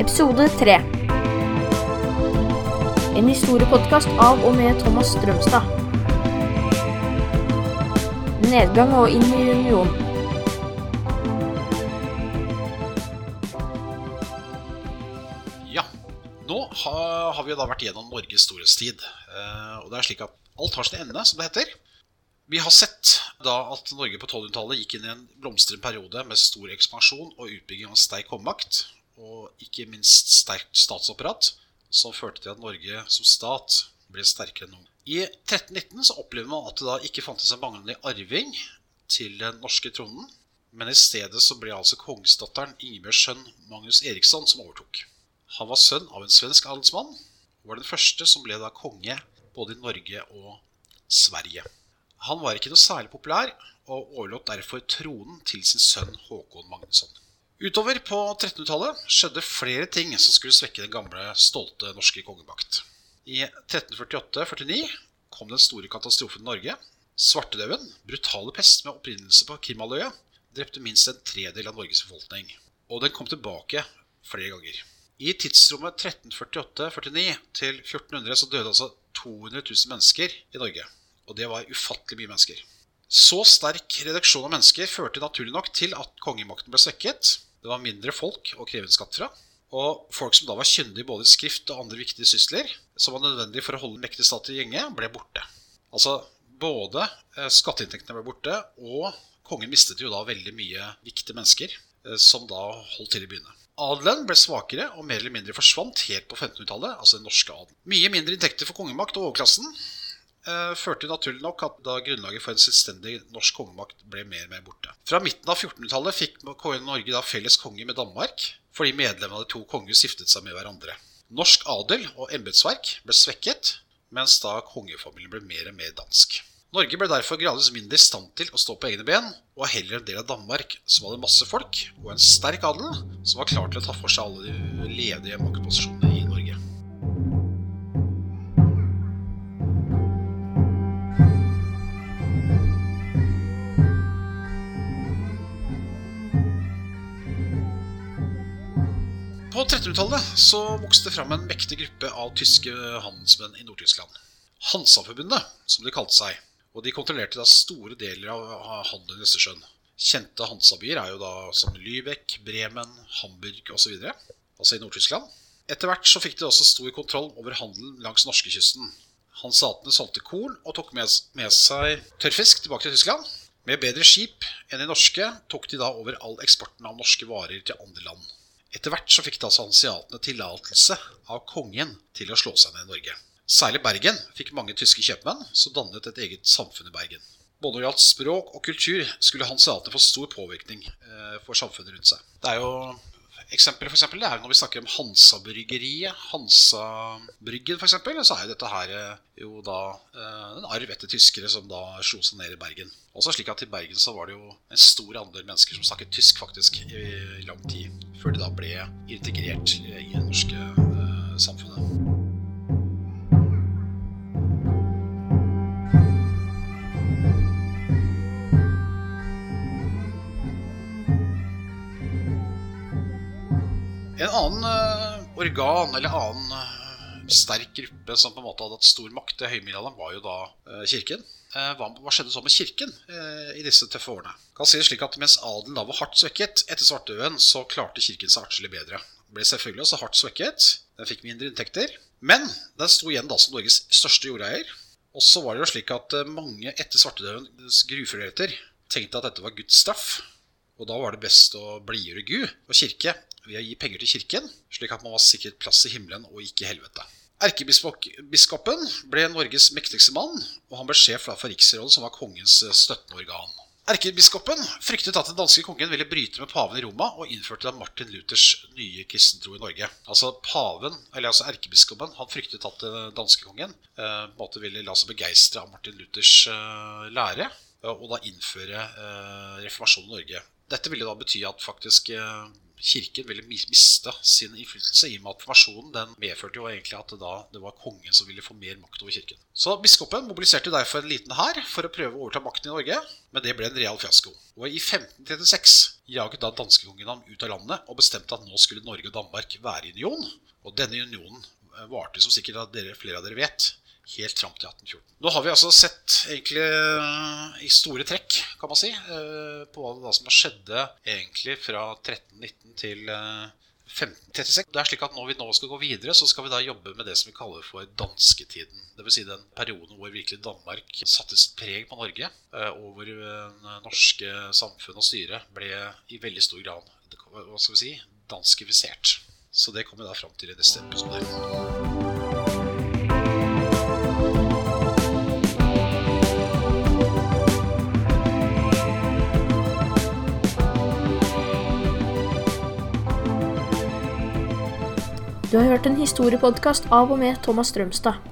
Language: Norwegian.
Episode 3. En historiepodkast av og med Thomas Strømstad. Nedgang og inn i union. Ja, nå har, vi da vært gjennom Norges storhetstid. Eh, og det er slik at alt har sin ende, som det heter. Vi har sett da at Norge på 1200-tallet gikk inn i en blomstrende periode med stor ekspansjon og utbygging av sterk håndmakt, og ikke minst sterkt statsapparat, som førte til at Norge som stat ble sterkere enn noen. I 1319 så opplevde man at det da ikke fantes en manglende arving til den norske tronen, men i stedet så ble altså kongsdatteren Ingebjørgs sønn Magnus Eriksson som overtok. Han var sønn av en svensk adelsmann og var den første som ble da konge både i Norge og Sverige. Han var ikke noe særlig populær, og overlot derfor tronen til sin sønn Håkon Magnusson. Utover på 1300-tallet skjedde flere ting som skulle svekke den gamle, stolte norske kongemakt. I 1348-49 kom den store katastrofen i Norge. Svartedauden, brutale pest med opprinnelse på Krimhalvøya, drepte minst en tredel av Norges befolkning. Og den kom tilbake flere ganger. I tidsrommet 1348-49 til 1400 så døde altså 200 000 mennesker i Norge. Og det var ufattelig mye mennesker. Så sterk reduksjon av mennesker førte naturlig nok til at kongemakten ble svekket. Det var mindre folk å kreve en skatt fra. Og folk som da var kyndige både i skrift og andre viktige sysler, som var nødvendig for å holde den mektige stat i gjenge, ble borte. Altså både eh, skatteinntektene ble borte, og kongen mistet jo da veldig mye viktige mennesker, eh, som da holdt til i byene. Adelen ble svakere og mer eller mindre forsvant helt på 1500-tallet, altså den norske adelen. Mye mindre inntekter for kongemakt og overklassen førte naturlig nok at da grunnlaget for en selvstendig norsk kongemakt ble mer og mer borte. Fra midten av 1400-tallet fikk Norge da felles konge med Danmark, fordi medlemmene av de to konger giftet seg med hverandre. Norsk adel og embetsverk ble svekket, mens da kongefamilien ble mer og mer dansk. Norge ble derfor gradvis mindre i stand til å stå på egne ben, og var heller en del av Danmark, som hadde masse folk og en sterk adel, som var klar til å ta for seg alle de ledige maktposisjonene På 1300-tallet så vokste det fram en mektig gruppe av tyske handelsmenn i Nord-Tyskland. Hansaforbundet, som de kalte seg. Og de kontrollerte da store deler av handelen i Østersjøen. Kjente Hansa-byer er jo da som Lübeck, Bremen, Hamburg osv. Altså i Nord-Tyskland. Etter hvert så fikk de også stor kontroll over handelen langs norskekysten. Hansatene solgte korn og tok med, med seg tørrfisk tilbake til Tyskland. Med bedre skip enn de norske tok de da over all eksporten av norske varer til andre land. Etter hvert så fikk da altså tillatelse av kongen til å slå seg ned i Norge. Særlig Bergen fikk mange tyske kjøpmenn som dannet et eget samfunn i Bergen. Både når det gjaldt språk og kultur, skulle hanseatene få stor påvirkning eh, for samfunnet rundt seg. Det er jo Eksempler for eksempel, det er når vi snakker om Hansa-bryggeriet, Hansa-bryggen f.eks., så er jo dette her eh, jo da eh, en arv etter tyskere som da slo seg ned i Bergen. Også slik at i Bergen så var det jo en stor andel mennesker som snakket tysk faktisk i lang tid, før de da ble integrert i det norske eh, samfunnet. En annen uh, organ eller annen uh, sterk gruppe som på en måte hadde hatt stor makt i høymiddelalderen, var jo da uh, kirken. Hva, skjedde så med kirken i disse tøffe årene? Kan si det slik at Mens adelen da var hardt svekket etter svartedauden, så klarte kirken seg artig bedre. Ble selvfølgelig også hardt svekket. Den fikk mindre inntekter. Men den sto igjen da som Norges største jordeier. Og så var det jo slik at mange etter svartedaudens grufullheter tenkte at dette var Guds straff. Og da var det best å blidgjøre Gud og kirke ved å gi penger til kirken, slik at man var sikret plass i himmelen og ikke i helvete. Erkebiskopen ble Norges mektigste mann, og han ble sjef for Riksrådet, som var kongens eh, støttende organ. Erkebiskopen fryktet at den danske kongen ville bryte med paven i Roma og innførte da Martin Luthers nye kristentro i Norge. Altså paven, eller altså Erkebiskopen han fryktet at den danske kongen eh, måtte ville la seg begeistre av Martin Luthers eh, lære, og da innføre eh, reformasjonen i Norge Dette ville da bety at faktisk eh, kirken ville miste sin innflytelse, i og med at formasjonen den medførte jo egentlig at det da det var kongen som ville få mer makt over kirken. Så biskopen mobiliserte derfor en liten hær for å prøve å overta makten i Norge, men det ble en real fiasko. Og i 1536 jaget da danskekongen ham ut av landet og bestemte at nå skulle Norge og Danmark være i union. Og denne unionen varte, som sikkert dere, flere av dere vet, helt fram til 1814. Nå har vi altså sett egentlig eh, i store trekk, kan man si, eh, på hva som skjedde egentlig fra 1319 til eh, 1536. Det er slik at Når vi nå skal gå videre, så skal vi da jobbe med det som vi kaller for dansketiden. Dvs. Si den perioden hvor virkelig Danmark satte sitt preg på Norge, eh, og hvor det norske samfunn og styre ble i veldig stor grad hva skal vi si, danskifisert. Så det kommer da fram til i neste episode. Du har hørt en historiepodkast av og med Thomas Strømstad.